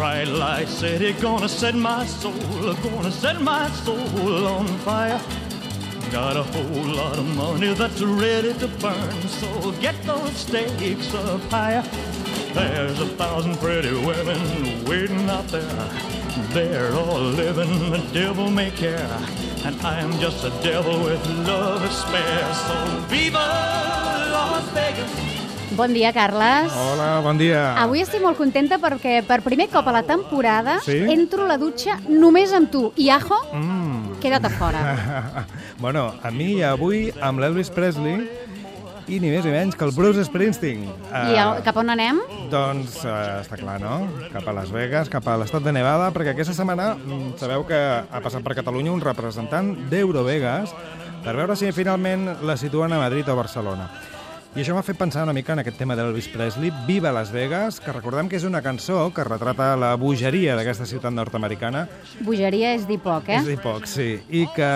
Bright light city, gonna set my soul, gonna set my soul on fire. Got a whole lot of money that's ready to burn, so get those stakes up higher. There's a thousand pretty women waiting out there. They're all living the devil may care. And I am just a devil with love to spare. So viva Las Vegas! Bon dia, Carles. Hola, bon dia. Avui estic molt contenta perquè per primer cop a la temporada Sí? entro a la dutxa només amb tu. I Ajo, Mm. queda't a fora. bueno, a mi avui amb l'Elvis Presley i ni més ni menys que el Bruce Springsteen. I a, cap on anem? Doncs uh, està clar, no? Cap a Las Vegas, cap a l'estat de Nevada, perquè aquesta setmana mm, sabeu que ha passat per Catalunya un representant d'Eurovegas per veure si finalment la situen a Madrid o Barcelona. I això m'ha fet pensar una mica en aquest tema d'Elvis Presley, Viva Las Vegas, que recordem que és una cançó que retrata la bogeria d'aquesta ciutat nord-americana Bogeria és dir poc, eh? És dir poc, sí. I que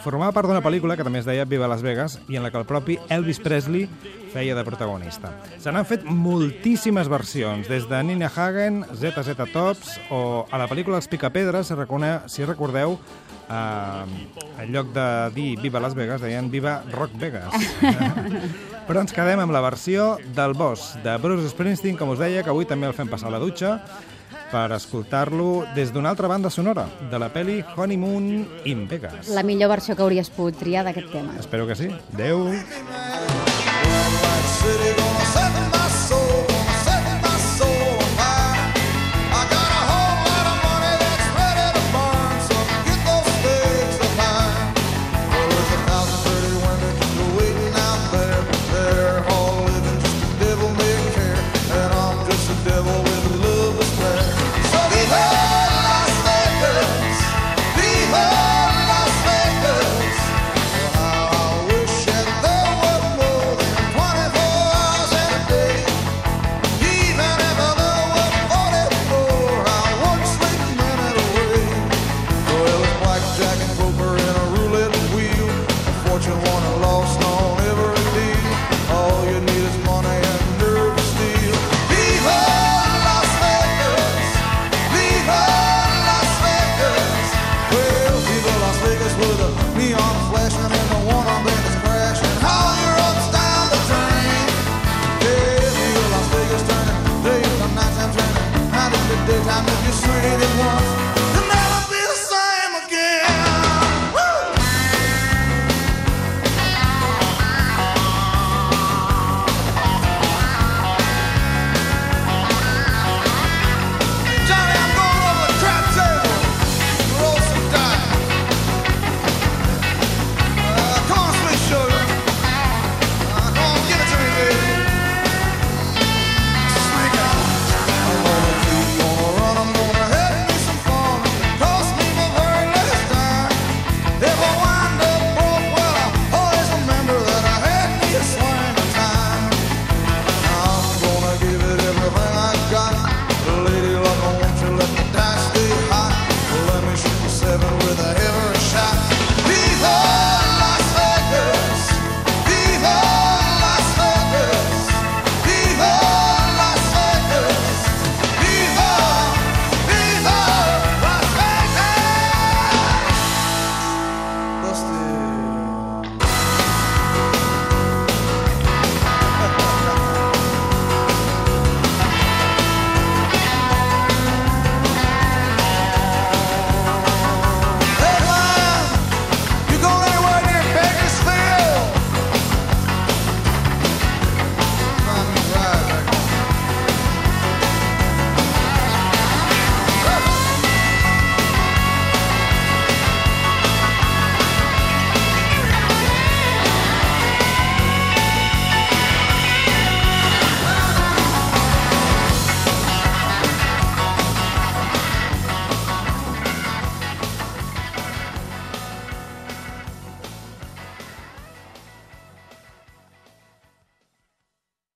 formava part d'una pel·lícula que també es deia Viva Las Vegas i en la que el propi Elvis Presley feia de protagonista. Se n'han fet moltíssimes versions, des de Nina Hagen, ZZ Tops o a la pel·lícula Els Picapedres, si, recordeu, eh, en lloc de dir Viva Las Vegas, deien Viva Rock Vegas. Però ens quedem amb la versió del boss de Bruce Springsteen, com us deia, que avui també el fem passar a la dutxa, per escoltar-lo des d'una altra banda sonora, de la peli Honeymoon in Vegas. La millor versió que hauries pogut triar d'aquest tema. Espero que sí. Adéu. my city. time if you swear it once.